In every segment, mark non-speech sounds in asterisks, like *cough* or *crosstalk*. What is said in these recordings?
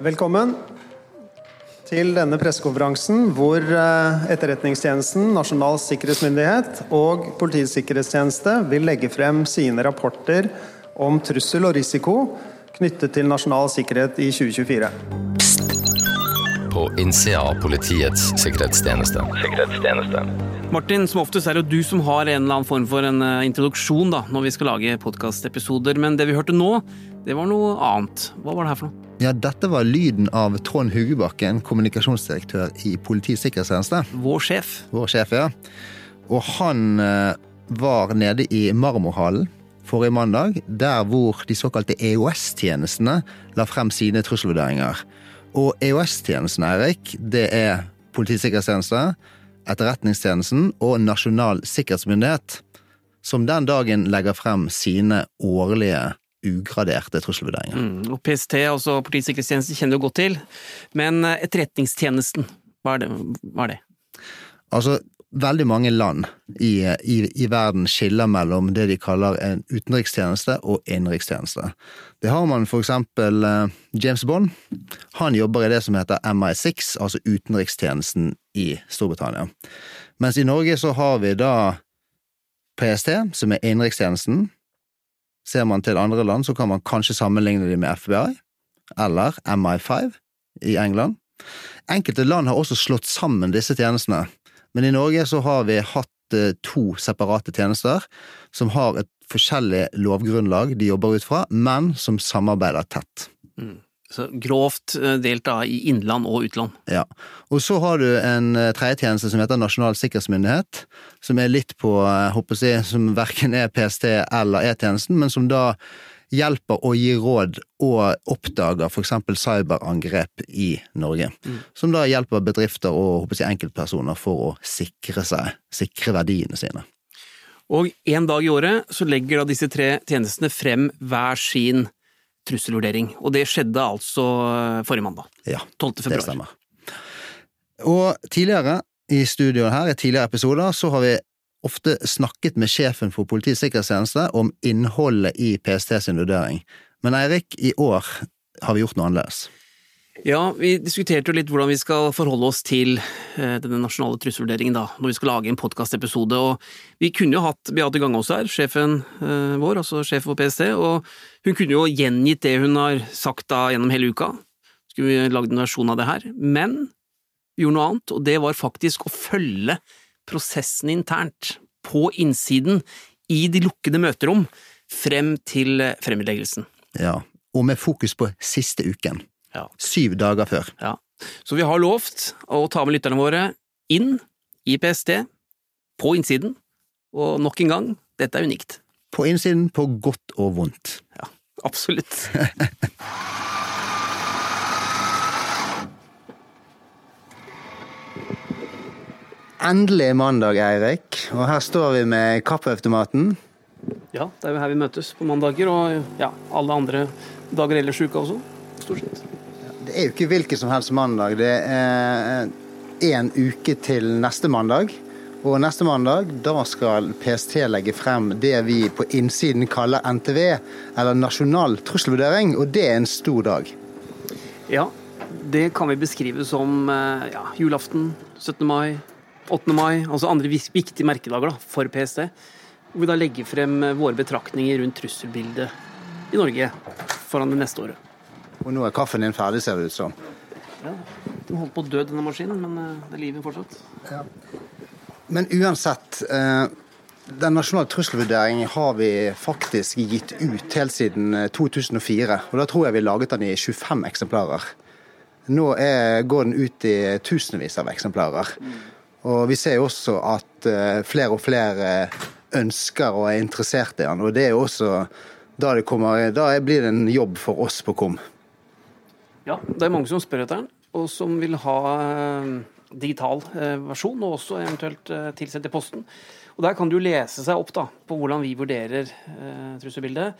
Velkommen til denne pressekonferansen hvor eh, Etterretningstjenesten, Nasjonal sikkerhetsmyndighet og Politiets sikkerhetstjeneste vil legge frem sine rapporter om trussel og risiko knyttet til nasjonal sikkerhet i 2024. På innsida av Politiets sikkerhetstjeneste. sikkerhetstjeneste. Martin, som oftest er det jo du som har en eller annen form for en eh, introduksjon da, når vi skal lage podkastepisoder, men det vi hørte nå, det var noe annet. Hva var det her for noe? Ja, dette var lyden av Trond Huggebakken, kommunikasjonsdirektør i Politiets sikkerhetstjeneste. Vår sjef. Vår sjef, ja. Og han eh, var nede i Marmorhallen forrige mandag, der hvor de såkalte EOS-tjenestene la frem sine trusselvurderinger. Og EOS-tjenestene, Eirik, det er Politiets sikkerhetstjeneste, Etterretningstjenesten og Nasjonal sikkerhetsmyndighet, som den dagen legger frem sine årlige ugraderte trusselvurderinger. Mm, og PST, altså Politiets sikkerhetstjeneste, kjenner du godt til, men eh, Etterretningstjenesten, hva er det? Hva er det? Altså, veldig mange land i, i, i, verden skiller mellom det de kaller en utenrikstjeneste og innenrikstjeneste. Det har man for eksempel uh, James Bond. Han jobber i det som heter MI6, altså utenrikstjenesten i Storbritannia. Mens i Norge så har vi da PST, som er innenrikstjenesten. Ser man til andre land, så kan man kanskje sammenligne dem med FBI, eller MI5 i England. Enkelte land har også slått sammen disse tjenestene men i Norge så har vi hatt eh, to separate tjenester som har et forskjellig lovgrunnlag de jobber ut fra, men som samarbeider tett. Mm. Så grovt eh, delt da i innland og utland. Ja. Og så har du en tredjetjeneste som heter Nasjonal sikkerhetsmyndighet, som er litt på, håper jeg, som verken er PST eller E-tjenesten, men som da hjelper å gi råd og oppdager f.eks. cyberangrep i Norge. Mm. Som da hjelper bedrifter og håper jeg, enkeltpersoner for å sikre seg, sikre verdiene sine. Og en dag i året så legger da disse tre tjenestene frem hver sin trusselvurdering, og det skjedde altså eh, forrige mandag. Ja, 12. februar. det stemmer. Og tidligere i studioet her, i tidligere episoder, så har vi ofte snakket med sjefen for Politiets sikkerhetstjeneste om innholdet i PST sin vurdering. Men Eirik, i år har vi gjort noe annerledes. Ja, vi diskuterte jo litt hvordan vi skal forholde oss til eh, denne nasjonale trusselvurderingen da, når vi skal lage en podkastepisode, vi kunne jo hatt Beate Gangås her, sjefen eh, vår, altså sjef for PST, og hun kunne jo gjengitt det hun har sagt da gjennom hele uka. Skulle vi lagd en versjon av det her, men vi gjorde noe annet, og det var faktisk å følge prosessen internt, på innsiden, i de lukkede møterom, frem til fremleggelsen. Ja, og med fokus på siste uken. Ja. Syv dager før. Ja. Så vi har lovt å ta med lytterne våre inn i PST, på innsiden, og nok en gang, dette er unikt. På innsiden, på godt og vondt. Ja, absolutt. *laughs* Endelig mandag, Eirik, og her står vi med kaffeautomaten. Ja, det er jo her vi møtes på mandager, og ja, alle andre dager ellers i uka også, stort sett. Det er jo ikke hvilken som helst mandag, det er én uke til neste mandag. Og neste mandag da skal PST legge frem det vi på innsiden kaller NTV, eller Nasjonal trusselvurdering, og det er en stor dag. Ja, det kan vi beskrive som ja, julaften, 17. mai, 8. mai, altså andre viktige merkedager da, for PST. Hvor vi da legger frem våre betraktninger rundt trusselbildet i Norge foran det neste året. Og nå er kaffen din ferdig, ser det ut som. Ja, Den holdt på å dø, denne maskinen, men eh, det er livet fortsatt. Ja. Men uansett, eh, den nasjonale trusselvurderingen har vi faktisk gitt ut helt siden 2004. Eh, og da tror jeg vi laget den i 25 eksemplarer. Nå er, går den ut i tusenvis av eksemplarer. Og vi ser jo også at flere og flere ønsker og er interessert i den. Og det er jo også da, det kommer, da blir det en jobb for oss på KOM. Ja, det er mange som spør etter den, og som vil ha uh, digital uh, versjon, og også eventuelt tilsendt i posten. Og Der kan du lese seg opp da, på hvordan vi vurderer trusselbildet.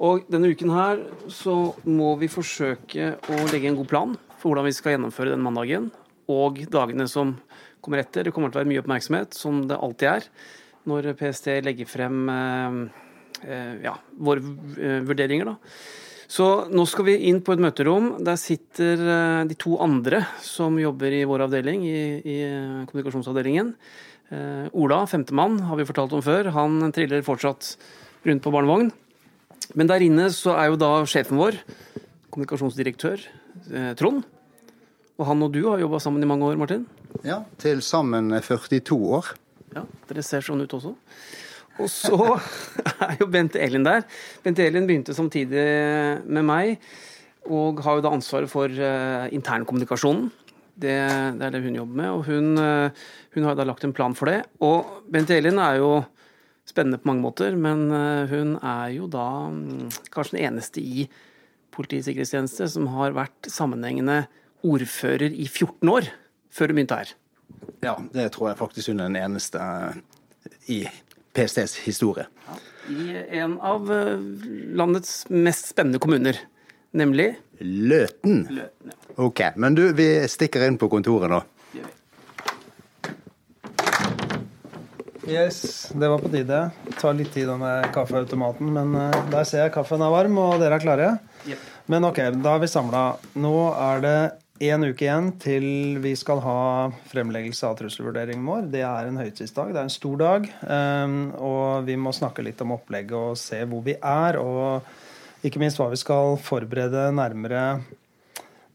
Og denne uken her så må vi forsøke å legge en god plan for hvordan vi skal gjennomføre den mandagen, og dagene som kommer etter. Det kommer til å være mye oppmerksomhet, som det alltid er, når PST legger frem eh, eh, ja, våre eh, vurderinger. Da. Så nå skal vi inn på et møterom. Der sitter eh, de to andre som jobber i vår avdeling, i, i kommunikasjonsavdelingen. Eh, Ola, femtemann, har vi fortalt om før. Han triller fortsatt rundt på barnevogn. Men der inne så er jo da sjefen vår, kommunikasjonsdirektør eh, Trond. Og han og du har jobba sammen i mange år, Martin. Ja, til sammen 42 år. Ja, Dere ser sånn ut også. Og så er jo Bente Elin der. Bente Elin begynte samtidig med meg, og har jo da ansvaret for uh, internkommunikasjonen. Det, det, er det hun jobber med, og hun, uh, hun har da lagt en plan for det. Og Bente Elin er jo spennende på mange måter, men uh, hun er jo da um, kanskje den eneste i Politiets sikkerhetstjeneste som har vært sammenhengende ordfører i 14 år, før hun begynte her. Ja, det tror jeg faktisk hun er den eneste i PSTs historie. I en av eh, landets mest spennende kommuner, nemlig Løten. Løten. Ja. Ok, men du, vi stikker inn på kontoret nå. Yes, det var på tide. Det tar litt tid med kaffeautomaten, men eh, der ser jeg kaffen er varm, og dere er klare. Yep. Men ok, da er vi samla. Nå er det én uke igjen til vi skal ha fremleggelse av trusselvurderingen vår. Det er en høytidsdag. Det er en stor dag. Um, og vi må snakke litt om opplegget og se hvor vi er. Og ikke minst hva vi skal forberede nærmere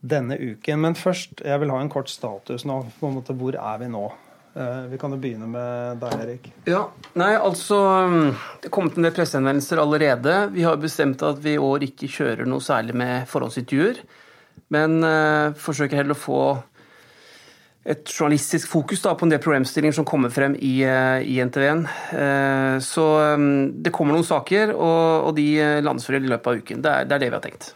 denne uken. Men først, jeg vil ha en kort status nå. på en måte, Hvor er vi nå? Uh, vi kan jo begynne med deg, Erik. Ja, nei, altså Det er kommet en del pressehenvendelser allerede. Vi har bestemt at vi i år ikke kjører noe særlig med forhåndsintervjuer. Men uh, forsøker heller å få et journalistisk fokus da, på en del problemstillinger som kommer frem i, uh, i NTV-en. Uh, så um, det kommer noen saker, og, og de landes vel i løpet av uken. Det er, det er, det vi har tenkt.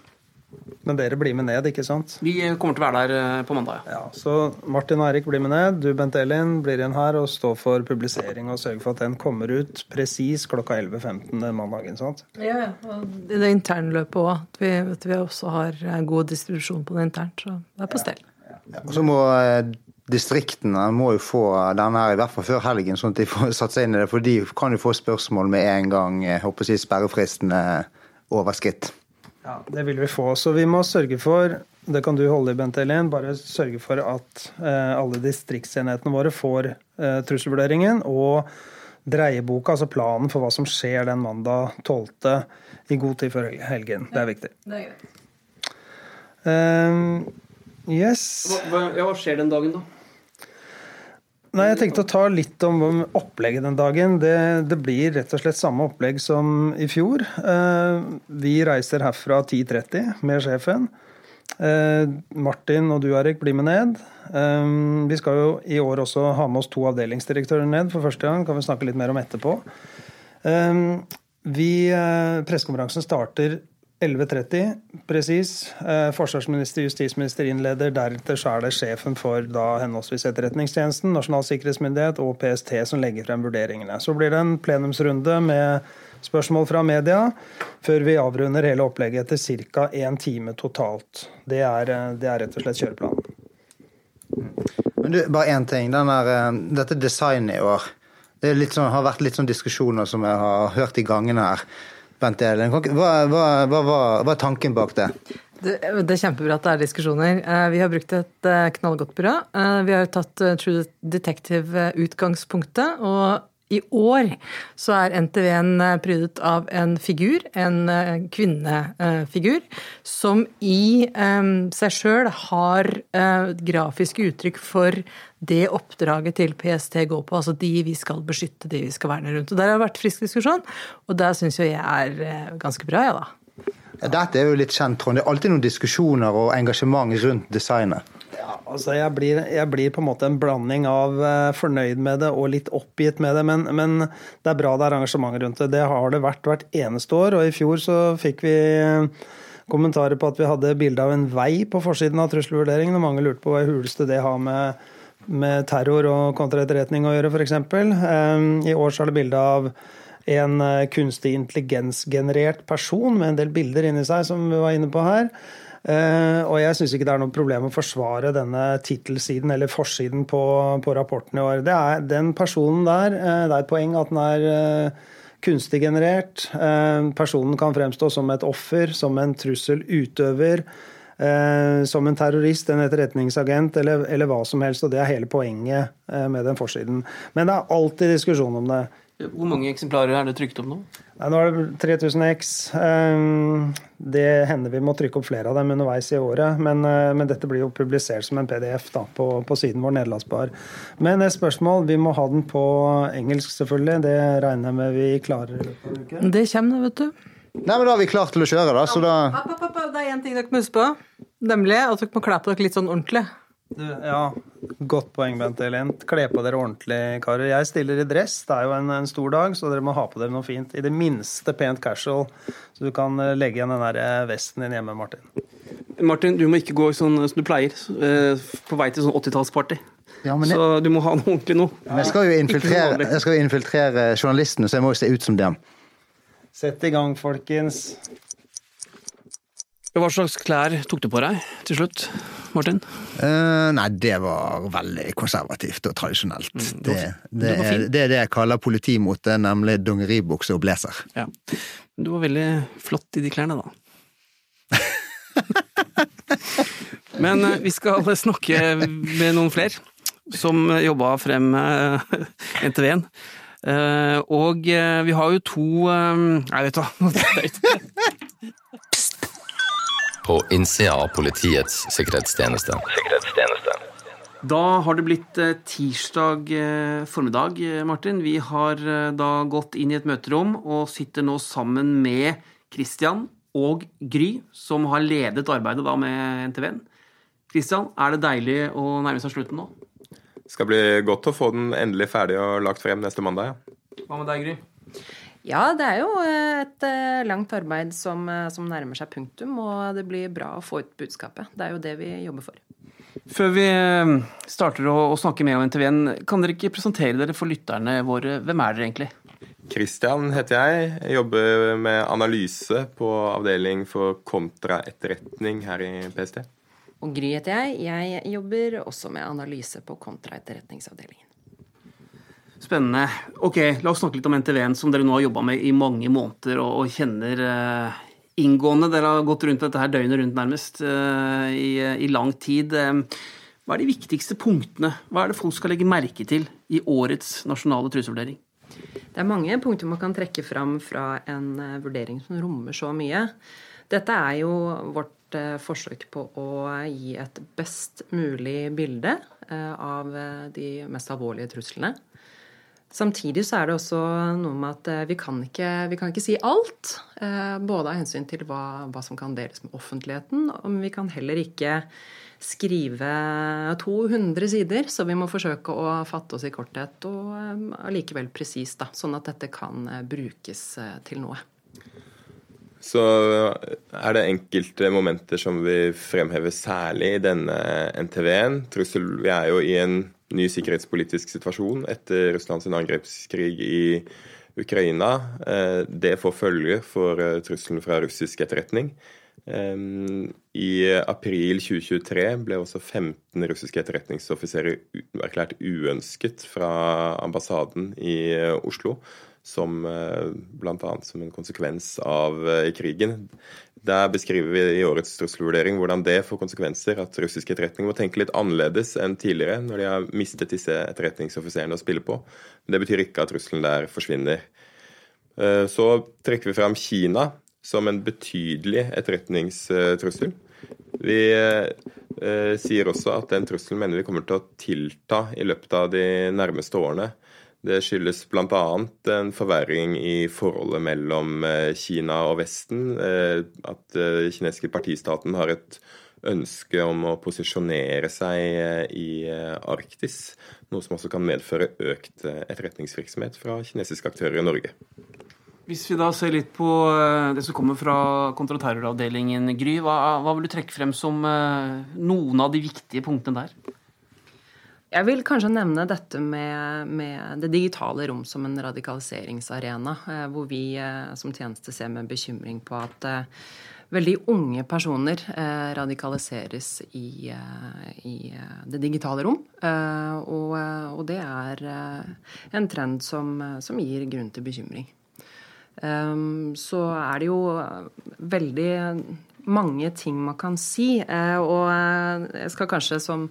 Men dere blir med ned, ikke sant? Vi kommer til å være der på mandag, ja. ja så Martin og Erik blir med ned. Du, Bent Elin, blir igjen her og står for publisering og sørger for at den kommer ut presis klokka 11.15 mandagen. sant? Ja, ja. Og det internløpet òg. At, vi, at vi også har god distribusjon på det internt. Så det er på stell. Ja. Ja. Og så må distriktene må jo få denne her i hvert fall før helgen, sånn at de får *laughs* satt seg inn i det. For de kan jo få spørsmål med en gang jeg håper å si, sperrefristen er overskritt. Ja, Det vil vi få. Så vi må sørge for det kan du holde i, Bent Elin, bare sørge for at eh, alle distriktsenhetene våre får eh, trusselvurderingen og dreieboka, altså planen for hva som skjer den mandag 12. i god tid før helgen. Det er viktig. Det er greit. Um, yes. Hva, ja, hva skjer den dagen, da? Nei, Jeg tenkte å ta litt om opplegget den dagen. Det, det, blir rett og slett samme opplegg som i fjor. Vi reiser herfra 10.30 med sjefen. Martin og du, Erik, blir med ned. Vi skal jo i år også ha med oss to avdelingsdirektører ned for første gang. kan vi snakke litt mer om etterpå. Vi, Pressekonferansen starter 11.30 presis. Eh, forsvarsminister, justisminister innleder. Deretter så er det sjefen for da henholdsvis Etterretningstjenesten, Nasjonal sikkerhetsmyndighet og PST som legger frem vurderingene. Så blir det en plenumsrunde med spørsmål fra media, før vi avrunder hele opplegget etter ca. én time totalt. Det er, eh, det er, rett og slett kjøreplanen. Men du, bare én ting. Der, dette designet i år. Det sånn, har vært litt sånn diskusjoner som jeg har hørt i gangene her. Bent hva, hva, hva, er tanken bak det? det? Det, er kjempebra at det er diskusjoner. Eh, vi har brukt et eh, knallgodt byrå. Eh, vi har tatt True Detective-utgangspunktet. og i år så er NTV-en prydet av en figur, en kvinnefigur, som i seg sjøl har grafiske uttrykk for det oppdraget til PST går på. Altså de vi skal beskytte, de vi skal verne rundt. Og Der har det vært frisk diskusjon, og der syns jo jeg er eh, ganske bra, ja da. Dette er jo litt kjent, Trond. Det er alltid noen diskusjoner og engasjement rundt designet. Ja, altså jeg blir, jeg blir, på en måte en blanding av uh, fornøyd med det og litt oppgitt med det. Men, men, det er bra det er engasjement rundt det. Det har det vært hvert eneste år. Og i fjor så fikk vi kommentarer på at vi hadde bilde av en vei på forsiden av trusselvurderingen, og mange lurte på hva i huleste det har med med terror og kontraetterretning å gjøre, f.eks. Ehm, I år så er det bilde av en eh, kunstig intelligensgenerert person med en del bilder inni seg, som vi var inne på her. Uh, og jeg syns ikke det er noe problem å forsvare denne tittelsiden eller forsiden på, på rapporten i år. Det er den personen der, uh, det er et poeng at den er kunstig generert. Eh, personen kan fremstå som et offer, som en trusselutøver. Eh, som en terrorist, en etterretningsagent eller, eller, hva som helst. og Det er hele poenget eh, med den forsiden. Men det er alltid diskusjon om det. Hvor mange eksemplarer er det trykt opp nå? Nei, nå er det 3000 X. Eh, det hender vi må trykke opp flere av dem underveis i året. Men, men dette blir jo publisert som en PDF da, på, på, siden vår nedlastbar. Men et spørsmål. Vi må ha den på engelsk, selvfølgelig. Det regner jeg med vi klarer Det kommer, vet du. Nei, men Da er vi klare til å kjøre, da. Så da... Det er én ting dere må huske på. Nemlig at dere må kle på dere litt sånn ordentlig. Ja, godt poeng, Bent Elin. Kle på dere ordentlig, karer. Jeg stiller i dress. Det er jo en, en, stor dag, så dere må ha på dere noe fint. I det minste pent casual, så du kan eh, legge igjen den der eh, vesten din hjemme, Martin. Martin, du må ikke gå sånn som du pleier, eh, på vei til sånn 80-tallsparty. Ja, jeg... Så du må ha noe ordentlig nå. Jeg skal jo infiltrere, jeg skal jo infiltrere journalistene, så jeg må jo se ut som dem. Sett i gang, folkens. Hva slags klær tok du på deg til slutt, Martin? Uh, nei, det var veldig konservativt og tradisjonelt. Mm, det, det, det, er, det, er, det jeg kaller politimote, nemlig dongeribukse og blazer. Ja. Du var veldig flott i de klærne, da. *laughs* Men uh, vi skal snakke med noen flere som jobba frem uh, NTV-en. Uh, og vi har jo to Nei, vet du hva. *laughs* På innsida av Politiets sikkerhetstjeneste. sikkerhetstjeneste. Da har det blitt tirsdag formiddag, Martin. Vi har da gått inn i et møterom og sitter nå sammen med Christian og Gry, som har ledet arbeidet da med NTV-en. Christian, er det deilig å nærme seg slutten nå? Det skal bli godt å få den endelig ferdig og lagt frem neste mandag. Ja. Hva med deg, Gry? Ja, det er jo et eh, langt arbeid som, eh, som, nærmer seg punktum, og det blir bra å få ut budskapet. Det er jo det vi jobber for. Før vi eh, starter å, å snakke mer om NTV-en, kan dere ikke presentere dere for lytterne våre? Hvem er dere egentlig? Kristian heter jeg. Jeg jobber med analyse på avdeling for kontraetterretning her i PST. Og Gry heter jeg. Jeg jobber også med analyse på kontraetterretningsavdelingen. Spennende. Ok, La oss snakke litt om NTV-en, som dere nå har jobba med i mange måneder og, og kjenner uh, inngående. Dere har gått rundt dette her døgnet rundt, nærmest, uh, i, i, lang tid. Uh, hva er de viktigste punktene? Hva er det folk skal legge merke til i årets nasjonale trusselvurdering? Det er mange punkter man kan trekke fram fra en vurdering som rommer så mye. Dette er jo vårt Eh, forsøk på å gi et best mulig bilde eh, av eh, de mest alvorlige truslene. Samtidig så er det også noe med at vi kan ikke, vi kan ikke si alt. Både av hensyn til hva, hva, som kan deles med offentligheten, men vi kan heller ikke skrive 200 sider. Så vi må forsøke å fatte oss i korthet og allikevel presist, sånn at dette kan brukes til noe så er det enkelte momenter som vi fremhever særlig i denne NTV-en. Trussel, Vi er jo i en ny sikkerhetspolitisk situasjon etter Russlands angrepskrig i Ukraina. Eh, det får følger for eh, trusselen fra russisk etterretning. I april 2023 ble også 15 russiske etterretningsoffiserer erklært uønsket fra ambassaden i eh, Oslo som eh, bl.a. som en konsekvens av eh, krigen. Der beskriver vi i årets trusselvurdering hvordan det får konsekvenser at russisk etterretning må tenke litt annerledes enn tidligere, når de har mistet disse etterretningsoffiserene å spille på. Men det betyr ikke at trusselen der forsvinner. Eh, så trekker vi fram Kina som en betydelig etterretningstrussel. Vi sier også at den trusselen mener vi kommer til å tilta i løpet av de nærmeste årene. Det skyldes bl.a. en forverring i forholdet mellom eh, Kina og Vesten. Eh, at den eh, kinesiske partistaten har et ønske om å posisjonere seg i Arktis. Noe som også kan medføre økt etterretningsvirksomhet fra kinesiske aktører i Norge. Hvis vi da ser litt på det som kommer fra kontraterroravdelingen, Gry, hva, hva vil du trekke frem som noen av de viktige punktene der? Jeg vil kanskje nevne dette med, med, det digitale rom som en radikaliseringsarena, eh, hvor vi eh, som tjeneste ser med bekymring på at eh, veldig unge personer radikaliseres i, i det digitale rom. Og, og, det er en trend som, som gir grunn til bekymring. så er det jo veldig mange ting man kan si. Og jeg skal kanskje som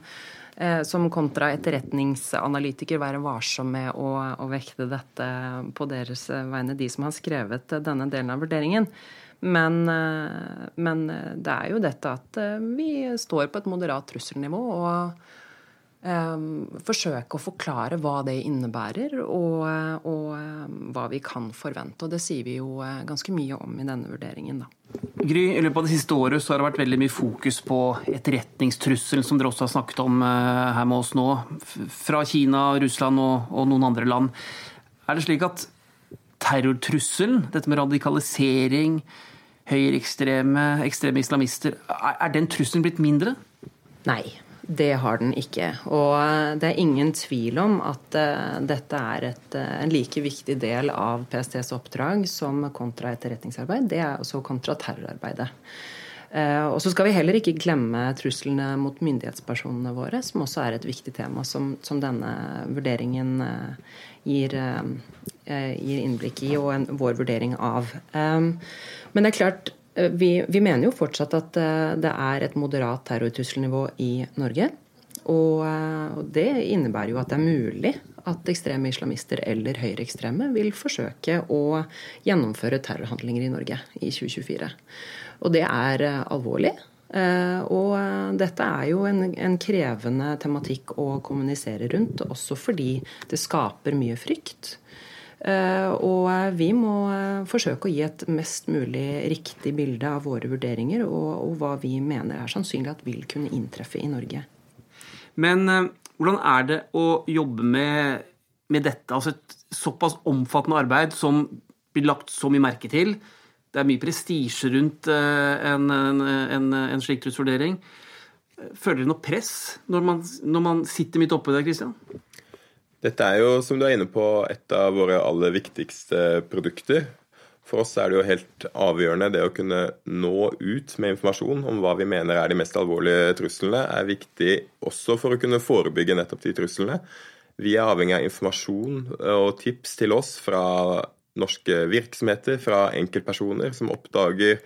som kontra etterretningsanalytiker være varsom med å, å, vekte dette på deres vegne, de som har skrevet denne delen av vurderingen. Men, eh, men det er jo dette at eh, vi står på et moderat trusselnivå. og Um, forsøke å forklare hva det innebærer, og, og um, hva vi kan forvente. Og det sier vi jo ganske mye om i denne vurderingen, da. Gry, I løpet av det siste året så har det vært veldig mye fokus på etterretningstrusselen, som dere også har snakket om uh, her med oss nå, fra Kina, Russland og, og noen andre land. Er det slik at terrortrusselen, dette med radikalisering, høyreekstreme, ekstreme islamister, er, er den trusselen blitt mindre? Nei. Det har den ikke. Og eh, det er ingen tvil om at uh, dette er et, uh, en like viktig del av PSTs oppdrag som kontraetterretningsarbeid. Det er også kontraterrorarbeidet. Uh, og så skal vi heller ikke glemme truslene mot myndighetspersonene våre, som også er et viktig tema som, som denne vurderingen gir, gir, innblikk i, og en, vår vurdering av. Um, men det er klart vi, vi, mener jo fortsatt at eh, det er et moderat terrortrusselnivå i Norge. Eh, og det innebærer jo at det er mulig at ekstreme islamister eller høyreekstreme vil forsøke å gjennomføre terrorhandlinger i Norge i 2024. Og det er alvorlig. Og dette er jo en, en, krevende tematikk å kommunisere rundt, også fordi det skaper mye frykt. Eh, og vi må eh, forsøke å gi et mest mulig riktig bilde av våre vurderinger og, og hva vi mener er sannsynlig at vil kunne inntreffe i Norge. Men eh, hvordan er det å jobbe med, med dette? Altså et såpass omfattende arbeid som blir lagt så mye merke til. Det er mye prestisje rundt en, en, en, en slik trusselvurdering. Føler dere noe press når man, når man sitter midt oppi det, Kristian? Dette er jo, som du er inne på, et av våre aller viktigste produkter. For oss er det jo helt avgjørende det å kunne nå ut med informasjon om hva vi mener er de mest alvorlige truslene, er viktig også for å kunne forebygge nettopp de truslene. Vi er avhengig av informasjon og tips til oss fra norske virksomheter, fra enkeltpersoner som oppdager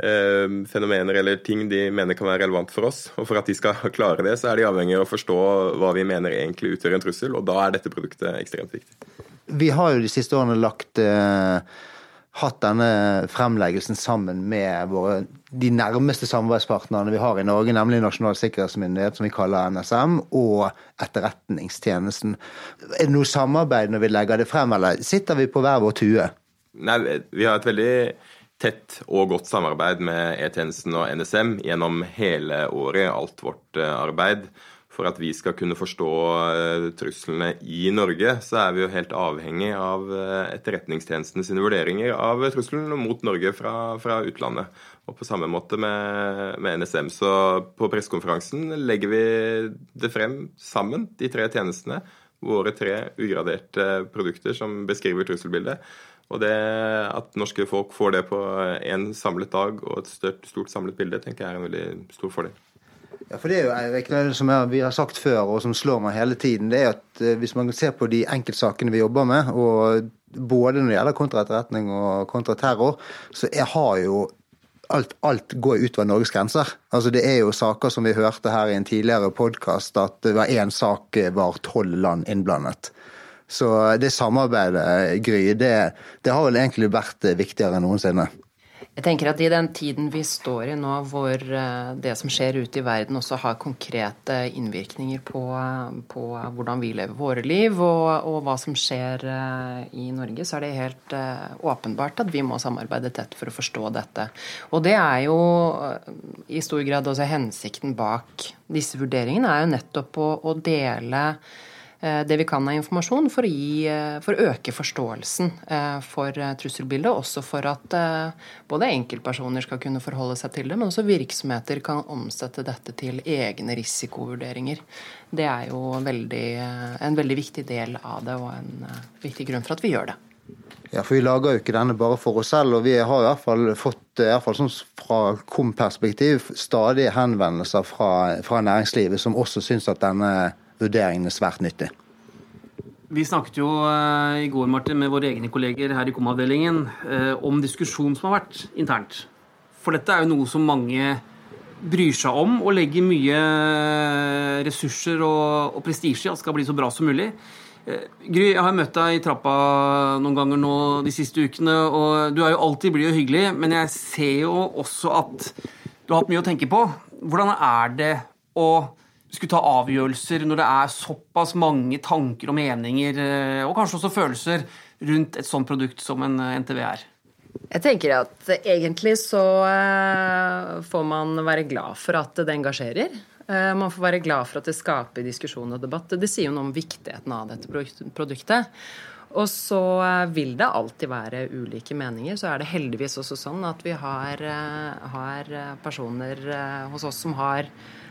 fenomener eller ting de mener kan være relevant for oss. Og for at de skal *laughs* klare det, så er de avhengig av å forstå hva vi mener egentlig utgjør en trussel, og da er dette produktet ekstremt viktig. Vi har jo de siste årene lagt eh, hatt denne fremleggelsen sammen med våre, de nærmeste samarbeidspartnerne vi har i Norge, nemlig Nasjonal sikkerhetsmyndighet, som vi kaller NSM, og Etterretningstjenesten. Er det noe samarbeid når vi legger det frem, eller sitter vi på hver vår tue? Nei, vi har et veldig tett og godt samarbeid med E-tjenesten og NSM gjennom hele året, alt vårt eh, arbeid. For at vi skal kunne forstå eh, truslene i Norge, så er vi jo helt avhengig av etterretningstjenestene Etterretningstjenesten sine vurderinger av trusselen mot Norge fra, fra utlandet. Og på samme måte med, med NSM. Så på pressekonferansen legger vi det frem sammen, de tre tjenestene. Våre tre ugraderte produkter som beskriver trusselbildet. Og det at norske folk får det på en samlet dag og et stort, stort samlet bilde, tenker jeg er en veldig stor fordel. Ja, for det er jo Eirik, som vi har sagt før, og som slår meg hele tiden, det er at eh, hvis man ser på de enkeltsakene vi jobber med, og både når det gjelder kontraetterretning og kontraterror, så jeg har jo alt, alt går utover Norges grenser. Altså Det er jo saker som vi hørte her i en tidligere podkast, at hver én sak var tolv land innblandet. Så det samarbeidet, Gry, det, det har vel egentlig vært viktigere enn noensinne. Jeg tenker at I den tiden vi står i nå, hvor eh, det som skjer ute i verden også har konkrete innvirkninger på, på hvordan vi lever våre liv, og, og, hva som skjer eh, i Norge, så er det helt eh, åpenbart at vi må samarbeide tett for å forstå dette. Og det er jo i stor grad også hensikten bak disse vurderingene, er jo nettopp å, å dele Eh, det vi kan av informasjon for å, gi, eh, for å øke forståelsen eh, for trusselbildet, også for at både enkeltpersoner skal kunne forholde seg til det, men også virksomheter kan omsette dette til egne risikovurderinger. Det er jo veldig, en veldig viktig del av det, og en viktig grunn for at vi gjør det. Ja, for Vi lager jo ikke denne bare for oss selv, og vi har i hvert fall fått i hvert fall sånn fra KOM-perspektiv stadige henvendelser fra, fra næringslivet som også syns at denne vurderingen er svært nyttig. Vi snakket jo eh, i går Martin, med våre egne kolleger her i KOM-avdelingen eh, om diskusjonen som har vært internt. For dette er jo noe som mange bryr seg om og legger mye ressurser og, og prestisje i at skal bli så bra som mulig. Eh, Gry, jeg har møtt deg i trappa noen ganger nå de siste ukene, og du er jo alltid blid og hyggelig, men jeg ser jo også at du har hatt mye å tenke på. Hvordan er det å skulle ta avgjørelser når det er såpass mange tanker og meninger, eh, og kanskje også følelser, rundt et sånt produkt som en eh, NTV er? Jeg tenker at egentlig så får man være glad for at det engasjerer. Eh, man får være glad for at det skaper diskusjon og debatt. Det sier jo noe om viktigheten av dette produktet. Og så eh, vil det alltid være ulike meninger. Så er det heldigvis også sånn at vi har, eh, har personer hos oss som har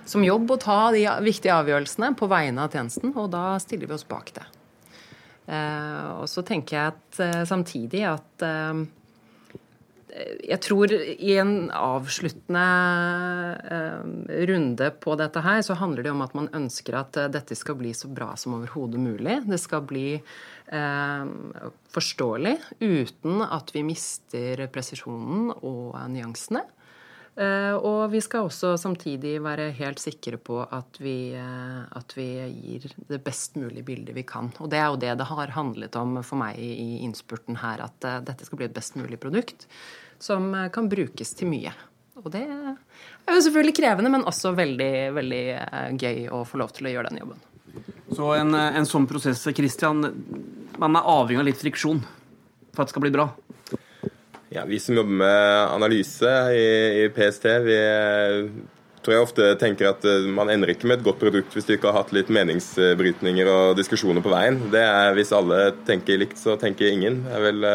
som jobb å ta de viktige avgjørelsene på vegne av tjenesten, og da stiller vi oss bak det. Og så tenker jeg at samtidig at jeg tror i en avsluttende eh, runde på dette her, så handler det om at man ønsker at eh, dette skal bli så bra som overhodet mulig. Det skal bli eh, forståelig uten at vi mister presisjonen og nyansene. Eh, og vi skal også samtidig være helt sikre på at vi, eh, at vi, gir det best mulige bildet vi kan. Og det er jo det det har handlet om for meg i innspurten her, at eh, dette skal bli et best mulig produkt som kan brukes til mye. Og det er jo selvfølgelig krevende, men også veldig, veldig gøy å få lov til å gjøre den jobben. Så en, en sånn prosess, Christian, man er avhengig av litt friksjon for at det skal bli bra? Ja, Vi som jobber med analyse i, i PST, vi tror jeg ofte tenker at man ender ikke med et godt produkt hvis du ikke har hatt litt meningsbrytninger og diskusjoner på veien. Det er Hvis alle tenker likt, så tenker ingen. Det er vel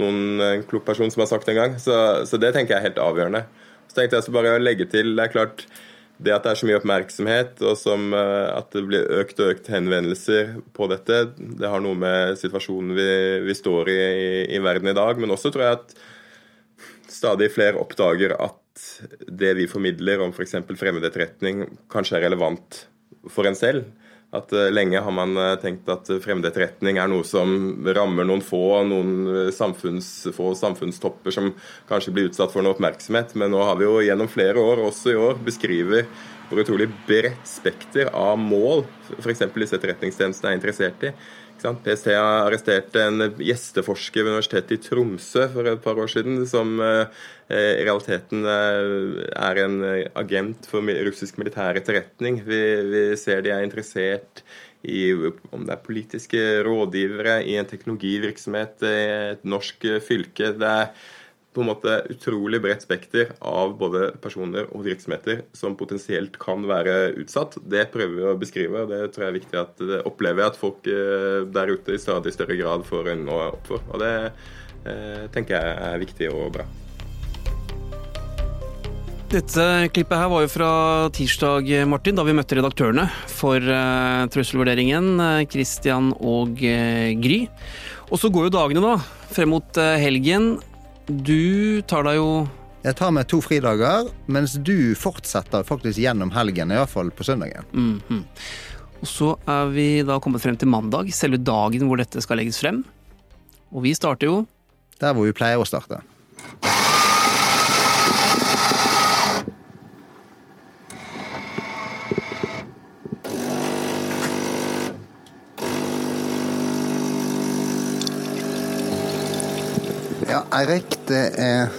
noen en klok person som har sagt det en gang. Så, så, det tenker jeg er helt avgjørende. Så tenkte jeg så bare å legge til Det er klart det at det er så mye oppmerksomhet, og som, eh, at det blir økt og økt henvendelser på dette, det har noe med situasjonen vi, vi står i, i, i verden i dag. Men også tror jeg at stadig flere oppdager at det vi formidler om f.eks. For fremmed etterretning, kanskje er relevant for en selv. At uh, Lenge har man uh, tenkt at fremmedetterretning er noe som rammer noen få, noen eh, samfunns, få samfunnstopper som kanskje blir utsatt for noe oppmerksomhet. Men nå har vi jo gjennom flere år, også i år, beskriver hvor utrolig bredt spekter av mål f.eks. disse etterretningstjenestene er interessert i. PST har arrestert en gjesteforsker ved Universitetet i Tromsø for et par år siden, som eh, i realiteten eh, er en agent for russisk militær etterretning. Vi, vi ser de er interessert i om det er politiske rådgivere i en teknologivirksomhet i et norsk fylke. Det er på en måte utrolig bredt spekter av både personer og virksomheter som potensielt kan være utsatt. Det prøver vi å beskrive, og det tror jeg er viktig at det opplever at folk eh, der ute i stadig større grad får øynene opp for. Og det eh, tenker jeg er viktig og bra. Dette klippet her var jo fra tirsdag, Martin, da vi møtte redaktørene for uh, trusselvurderingen, Christian og Gry. Og så går jo dagene, da, frem mot helgen. Du tar deg jo Jeg tar meg to fridager, mens du fortsetter faktisk gjennom helgen, iallfall på søndagen. Mm -hmm. Og så er vi da kommet frem til mandag, selve dagen hvor dette skal legges frem. Og vi starter jo Der hvor vi pleier å starte. Ja, Eirik, det er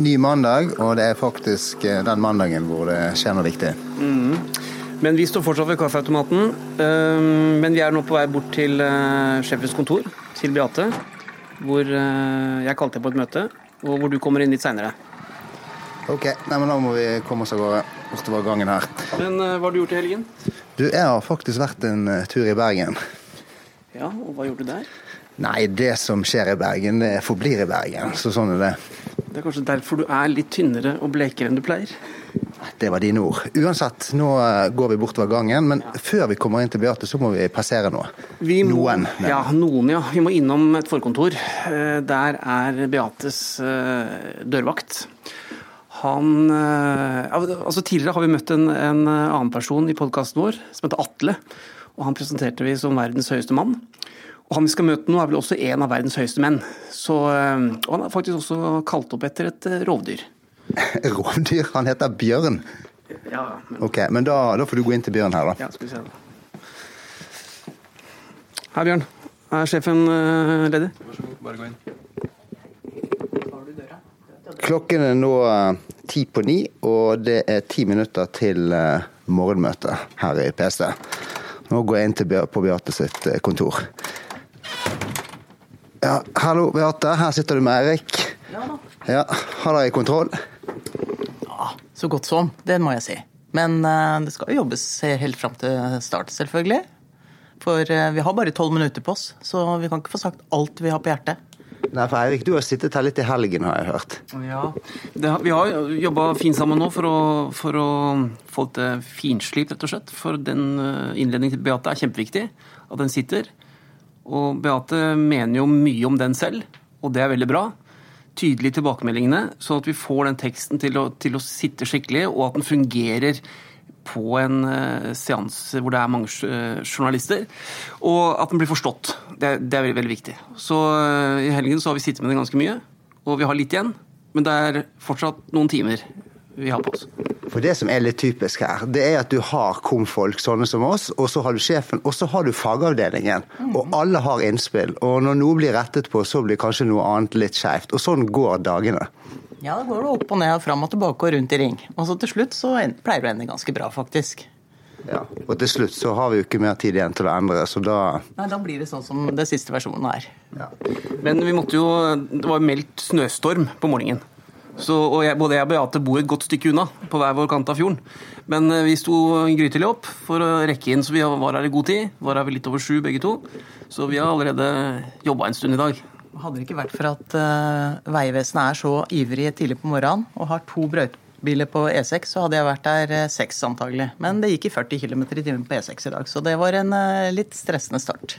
ny mandag, og det er faktisk eh, den mandagen hvor det skjer noe viktig. Mm. Men vi står fortsatt ved kaffeautomaten. Ehm, men vi er nå på vei bort til eh, sjefens kontor, til Beate. Hvor eh, jeg kalte deg på et møte, og hvor du kommer inn litt seinere. Ok, Nei, men da må vi komme oss av gårde bortover gangen her. Men hva har du gjort i helgen? Du, Jeg har faktisk vært en tur i Bergen. Ja, og hva gjorde du der? Nei, det som skjer i Bergen, det forblir i Bergen. Så sånn er det. Det er kanskje derfor du er litt tynnere og blekere enn du pleier? Det var dine ord. Uansett, nå eh, går vi bortover gangen, men før vi kommer inn til Beate, så må vi passere noe. Vi må, noen. Ja, noen, ja. Vi må innom et forkontor. Eh, der er Beates eh, dørvakt. Han Altså, tidligere har vi møtt en, en annen person i podkasten vår som heter Atle. og han presenterte vi som verdens høyeste mann. Og han vi skal møte nå er vel også en av verdens høyeste menn. Så, eh, og han er faktisk også kalt opp etter et eh, rovdyr. *laughs* Rovdyr? Han heter Bjørn. Ja, men, Ok, men da, da får du gå inn til Bjørn her, da. ja skal vi se da. Hei, Bjørn. Er sjefen eh, ledig? Klokken er nå ti på ni, og det er ti minutter til morgenmøte her i PC. Nå går jeg inn på Beate sitt kontor. Ja, hallo Beate, her sitter du med Erik. Ja da. Ja, Har dere kontroll? Ja, så godt som. Det må jeg si. Men eh, det skal jo jobbes helt fram til start, selvfølgelig. For eh, vi har bare tolv minutter på oss, så vi kan ikke få sagt alt vi har på hjertet. Nei, for Eirik, du har sittet her litt i helgen, har jeg hørt. Ja, det, Vi har jobba fint sammen nå for å, for å få til finslip, rett og slett. For den eh, innledningen til Beate er kjempeviktig. At den sitter. Og Beate mener jo mye om den selv, og det er veldig bra. Tydelig tilbakemeldingene, sånn at vi får den teksten til å, til å sitte skikkelig, og at den fungerer på en uh, seanse hvor det er mange eh, journalister. Og at den blir forstått. Det, det er veldig, veldig viktig. Så eh, i helgen så har vi sittet med den ganske mye, og vi har litt igjen. Men det er fortsatt noen timer vi har på oss. For det som er litt typisk her, det er at du har komfolk sånne som oss, og så har du sjefen, og så har du fagavdelingen. Og alle har innspill. Og når noe blir rettet på, så blir kanskje noe annet litt skeivt. Og sånn går dagene. Ja, da går det opp og ned og fram og tilbake og rundt i ring. Og så til slutt så pleier det å ende ganske bra, faktisk. Ja. Og til slutt så har vi jo ikke mer tid igjen til å endre, så da Nei, Da blir det sånn som det siste versjonen er. Men vi måtte jo Det var meldt snøstorm på morgenen. Så, og jeg, både jeg og Beate bor et godt stykke unna, på hver vår kant av fjorden. Men eh, vi sto grytidlig opp for å rekke inn, så vi var her i god tid. Var her litt over sju begge to. Så vi har allerede jobba en stund i dag. Hadde det ikke vært for at uh, Vegvesenet er så ivrig tidlig på morgenen og har to brøytebiler på E6, så hadde jeg vært der uh, seks antagelig. Men det gikk i 40 km i timen på E6 i dag, så det var en uh, litt stressende start.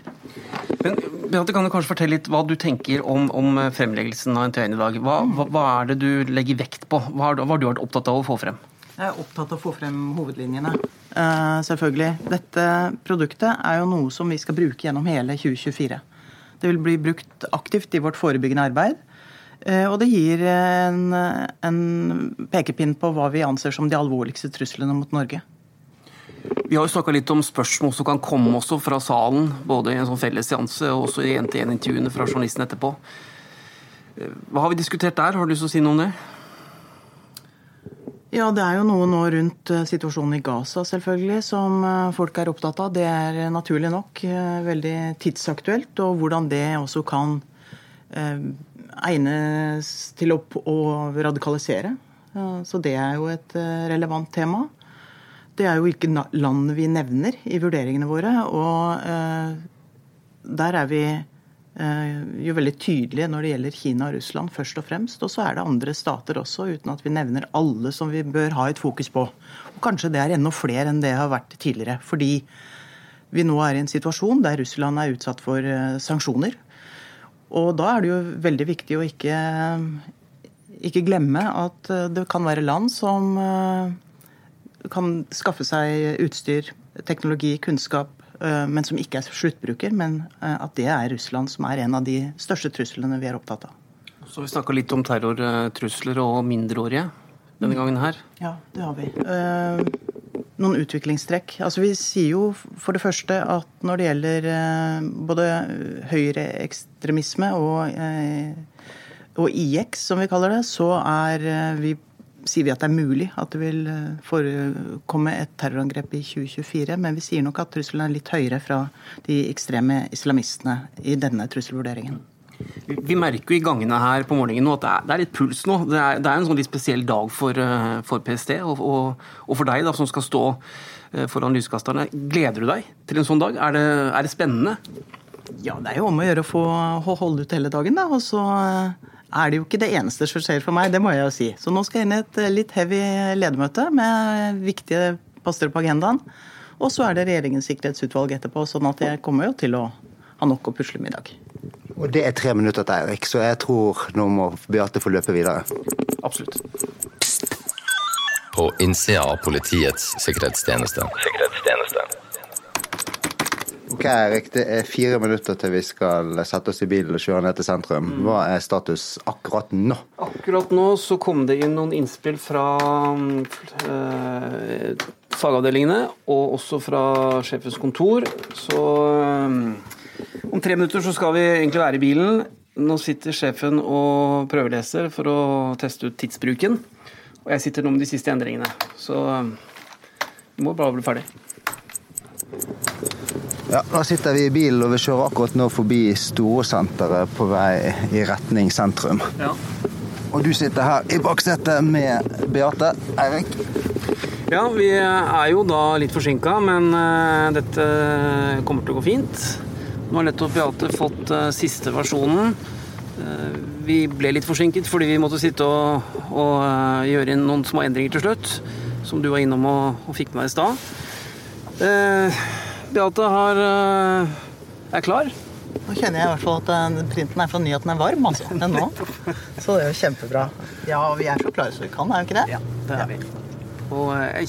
Men Beate, kan du kanskje fortelle litt hva du tenker om, om fremleggelsen av NTN i dag? Hva, hva, hva er det du legger vekt på? Hva har, du- hva har du vært opptatt av å få frem? Jeg er opptatt av å få frem hovedlinjene. Uh, selvfølgelig. Dette produktet er jo noe som vi skal bruke gjennom hele 2024. Det vil bli brukt aktivt i vårt forebyggende arbeid. Eh, Og det gir en, en pekepinn på hva vi anser som de alvorligste truslene mot Norge. Vi har jo snakka litt om spørsmål som kan komme også fra salen, både i en sånn felles seanse og også i én-til-én-intervjuene fra journalisten etterpå. Eh, Hva har vi diskutert der? Har du lyst til å si noe om det? Ja, det er jo noe nå rundt eh, situasjonen i Gaza selvfølgelig som folk er opptatt av. Det er naturlig nok veldig tidsaktuelt, og hvordan det også kan egnes til å, å radikalisere. Så det er jo et eh, relevant tema. Det er jo hvilke land vi nevner i vurderingene våre, og eh, der er vi eh, jo veldig tydelige når det gjelder Kina og Russland, først og fremst. Og så er det andre stater også, uten at vi nevner alle som vi bør ha et fokus på. Og kanskje det er enda flere enn det har vært tidligere. Fordi vi nå er i en situasjon der Russland er utsatt for sanksjoner. Og da er det jo veldig viktig å ikke, ikke glemme at eh, det kan være land som eh, kan skaffe seg utstyr, teknologi, kunnskap, eh, men som ikke er sluttbruker. Men at det er Russland som er en av de største truslene vi er opptatt av. Så vi snakka litt om terrortrusler og mindreårige denne gangen her. Ja, det har vi. Noen utviklingstrekk. Altså Vi sier jo for det første at når det gjelder eh, både høyreekstremisme og, eh, og IX, som vi kaller det, så er eh, vi sier vi at det er mulig at det vil forekomme et terrorangrep i 2024. Men vi sier nok at trusselen er litt høyere fra de ekstreme islamistene i denne trusselvurderingen. Vi- merker jo i gangene her på morgenen nå at det er, det er litt puls nå. Det er, det er en sånn litt spesiell dag for, eh, for PST og, og, og for deg da, som skal stå eh, foran lyskasterne. Gleder du deg til en sånn dag? Er det, er det spennende? Ja, det er jo om å gjøre å få holde ut hele dagen, da. Og så eh, er det jo ikke det eneste som skjer for meg, det må jeg jo si. Så nå skal jeg inn i et litt heavy ledermøte med viktige poster på agendaen. Og så er det regjeringens sikkerhetsutvalg etterpå, sånn at jeg kommer jo til å ha nok å pusle med i dag. Og det er tre minutter til Eirik, så jeg tror nå må Beate få løpe videre. Absolutt. På innsida av Politiets sikkerhetstjeneste. Sikkerhetstjeneste. Ok, Erik. Det er fire minutter til vi skal sette oss i bilen og kjøre ned til sentrum. Hva er status akkurat nå? Akkurat nå så kom det inn noen innspill fra øh, fagavdelingene, og også fra sjefens kontor. Så øh, om tre minutter så skal vi egentlig være i bilen. Nå sitter sjefen og prøveleser for å teste ut tidsbruken. Og jeg sitter nå med de siste endringene. Så øh, vi må bare bli ferdig. Ja, Nå sitter vi i bilen og vi kjører akkurat nå forbi Storosenteret på vei i retning sentrum. Ja. Og du sitter her i baksetet med Beate. Eirik. Ja, vi er jo da litt forsinka, men eh, dette kommer til å gå fint. Nå har nettopp Beate fått eh, siste versjonen. Eh, vi ble litt forsinket fordi vi måtte sitte og, og eh, gjøre inn noen små endringer til slutt, som du var innom og, og fikk med deg i stad. Eh, Beate har, er klar. Nå kjenner jeg i hvert fall at printen er for ny at den er varm, altså. Den nå. *laughs* Så det er jo kjempebra. Ja, vi er så klare som vi kan, er vi ikke det? Ja, det er vi. Og eh,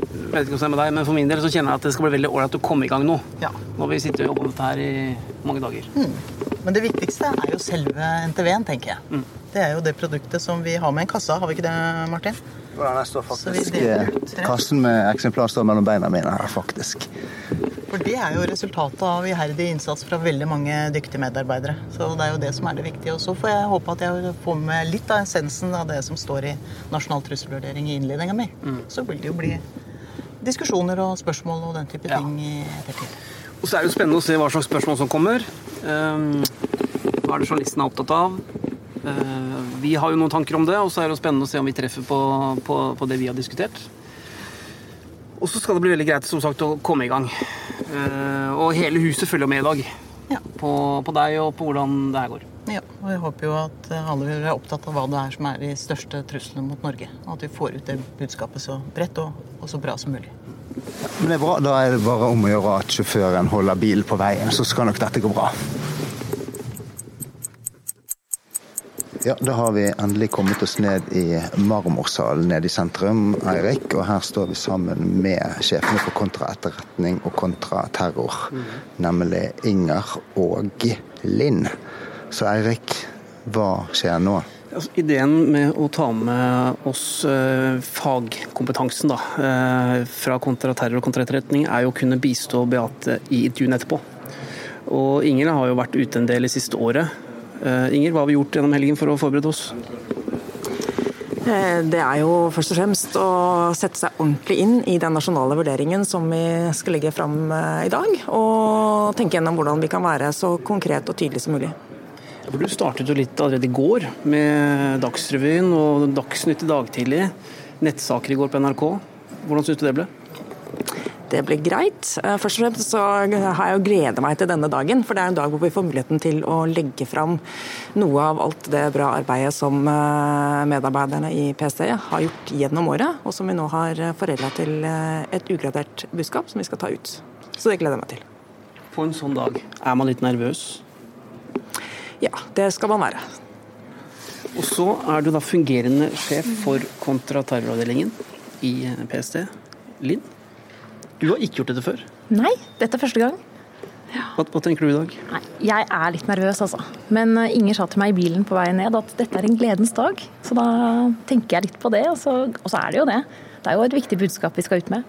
jeg vet ikke om det er med deg, men for min del så kjenner jeg at det skal bli veldig ålreit å komme i gang nå. Ja. Nå har vi sittet og jobbet med dette her i mange dager. Men det viktigste er jo selve NTV-en, tenker jeg. Det er jo det produktet som vi har med en kasse, har vi ikke det, Martin? Den står Så faktisk. Kassen med eksemplar står mellom beina mine her, faktisk. For det er jo resultatet av iherdig innsats fra veldig mange dyktige medarbeidere. Så det er jo det som er det viktige. Og så får jeg håpe at jeg får med litt av essensen av det som står i Nasjonal trusselvurdering i innledninga mi. Så vil det jo bli diskusjoner og spørsmål og den type Ja. ting i ettertid. Og så er det jo spennende å se hva slags spørsmål som kommer. Um, hva er det journalisten er opptatt av? Uh, vi har jo noen tanker om det, og så er det jo spennende å se om vi treffer på, på, på det vi har diskutert. Og så skal det bli veldig greit som sagt, å komme i gang. Uh, og hele huset følger med i dag. Ja. På, på deg og på hvordan det her går. Ja, og jeg håper jo at alle vil være opptatt av hva det er som er de største truslene mot Norge. Og at vi får ut det budskapet så bredt og, og så bra som mulig. Men det er bra. Da er det bare om å gjøre at sjåføren holder bilen på veien, så skal nok dette gå bra. Ja, da har vi endelig kommet oss ned i Marmorsalen nede i sentrum, Eirik. Og her står vi sammen med sjefene for kontraetterretning og kontraterror. Nemlig Inger og Linn. Så Eirik, hva skjer nå? Altså, ideen med å ta med oss eh, fagkompetansen da, eh, fra kontraterror og kontraetterretning, er jo å kunne bistå Beate i intervjuene etterpå. Og Inger har jo vært ute en del det siste året. Eh, Inger, hva har vi gjort gjennom helgen for å forberede oss? Eh, Det er jo først og fremst å sette seg ordentlig inn i den nasjonale vurderingen som vi skal legge fram eh, i dag, og tenke gjennom hvordan vi kan være så konkret og tydelig som mulig. Du startet jo litt allerede i går med Dagsrevyen og Dagsnytt i dag tidlig. Nettsaker i går på NRK. Hvordan syns du det ble? Det ble greit. Eh, Først og fremst så har jeg jo gleda meg til denne dagen, for det er en dag hvor vi får muligheten til å legge fram noe av alt det bra arbeidet som eh, medarbeiderne i PST har gjort gjennom året, og som vi nå har foredla til eh, et ugradert budskap som vi skal ta ut. Så det gleder jeg meg til. På en sånn dag, er man litt nervøs? Ja, det skal man være. Og så er du da fungerende sjef for kontraterroravdelingen i PST. Linn, du har ikke gjort dette før. Nei, dette er første gang. Hva, hva tenker du i dag? Nei, jeg er litt nervøs, altså. Men eh, Inger sa til meg i bilen på vei ned at dette er en gledens dag. Så da tenker jeg litt på det, og så, og så er det jo det. Det er jo et viktig budskap vi skal ut med.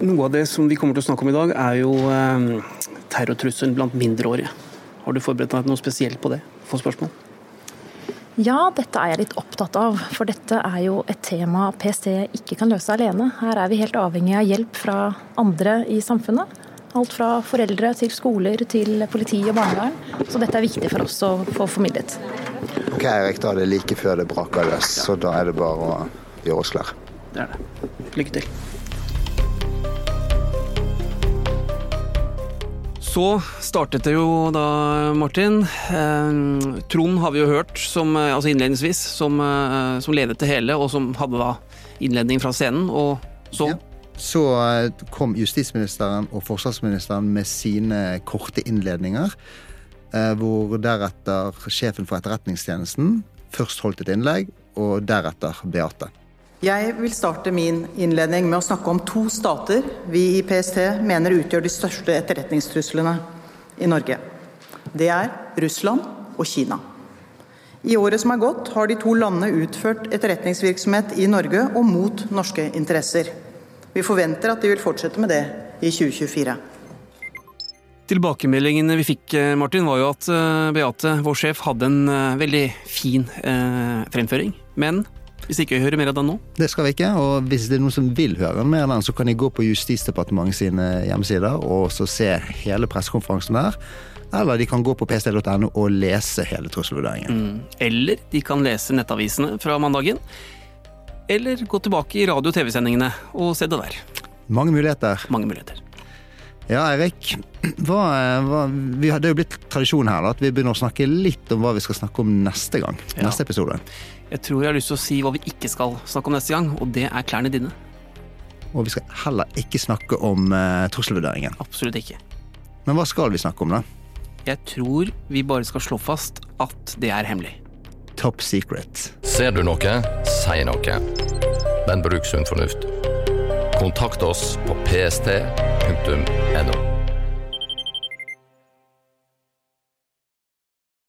Noe av det som vi kommer til å snakke om i dag, er jo eh, terrortrusselen blant mindreårige. Har du forberedt deg noe spesielt på det? Få spørsmål? Ja, dette er jeg litt opptatt av, for dette er jo et tema PST ikke kan løse alene. Her er vi helt avhengig av hjelp fra andre i samfunnet. Alt fra foreldre til skoler til politi og barnevern. Så dette er viktig for oss å få formidlet. Ok, Erik, da er det like før det braker løs, så da er det bare å gjøre oss klare. Det er det. Lykke til. Så startet det jo da, Martin. Eh, Trond har vi jo hørt som, eh, altså innledningsvis, som, eh, som ledet det hele, og som hadde da innledning fra scenen. Og så Ja. Så eh, kom justisministeren og forsvarsministeren med sine korte innledninger. Hvor deretter sjefen for Etterretningstjenesten først holdt et innlegg, og deretter Beate. Jeg vil starte min innledning med å snakke om to stater vi i PST mener utgjør de største etterretningstruslene i Norge. Det er Russland og Kina. I året som er gått, har de to landene utført etterretningsvirksomhet i Norge og mot norske interesser. Vi forventer at de vil fortsette med det i 2024. Tilbakemeldingene vi fikk, eh, Martin, var jo at eh, Beate, vår sjef, hadde en eh, veldig fin eh, fremføring. Men hvis ikke vi hører mer av den nå Det skal vi ikke, og hvis det er noen som vil høre mer av den, så kan de gå på Justisdepartementet sine hjemmesider og så se hele pressekonferansen der. Eller de kan gå på pst.no og lese hele trusselvurderingen. Mm. Eller de kan lese nettavisene fra mandagen. Eller gå tilbake i radio- og TV-sendingene og se det der. Mange muligheter. Mange muligheter. Ja, Eirik. Det er jo blitt tradisjon her da, at vi begynner å snakke litt om hva vi skal snakke om neste gang. Ja. Neste episode. Jeg tror jeg har lyst til å si hva vi ikke skal snakke om neste gang, og det er klærne dine. Og vi skal heller ikke snakke om uh, trusselvurderingen. Absolutt ikke. Men hva skal vi snakke om, da? Jeg tror vi bare skal slå fast at det er hemmelig. Top secret. Ser du noe, si noe. Men bruk sunn fornuft. Kontakt oss på pst.no.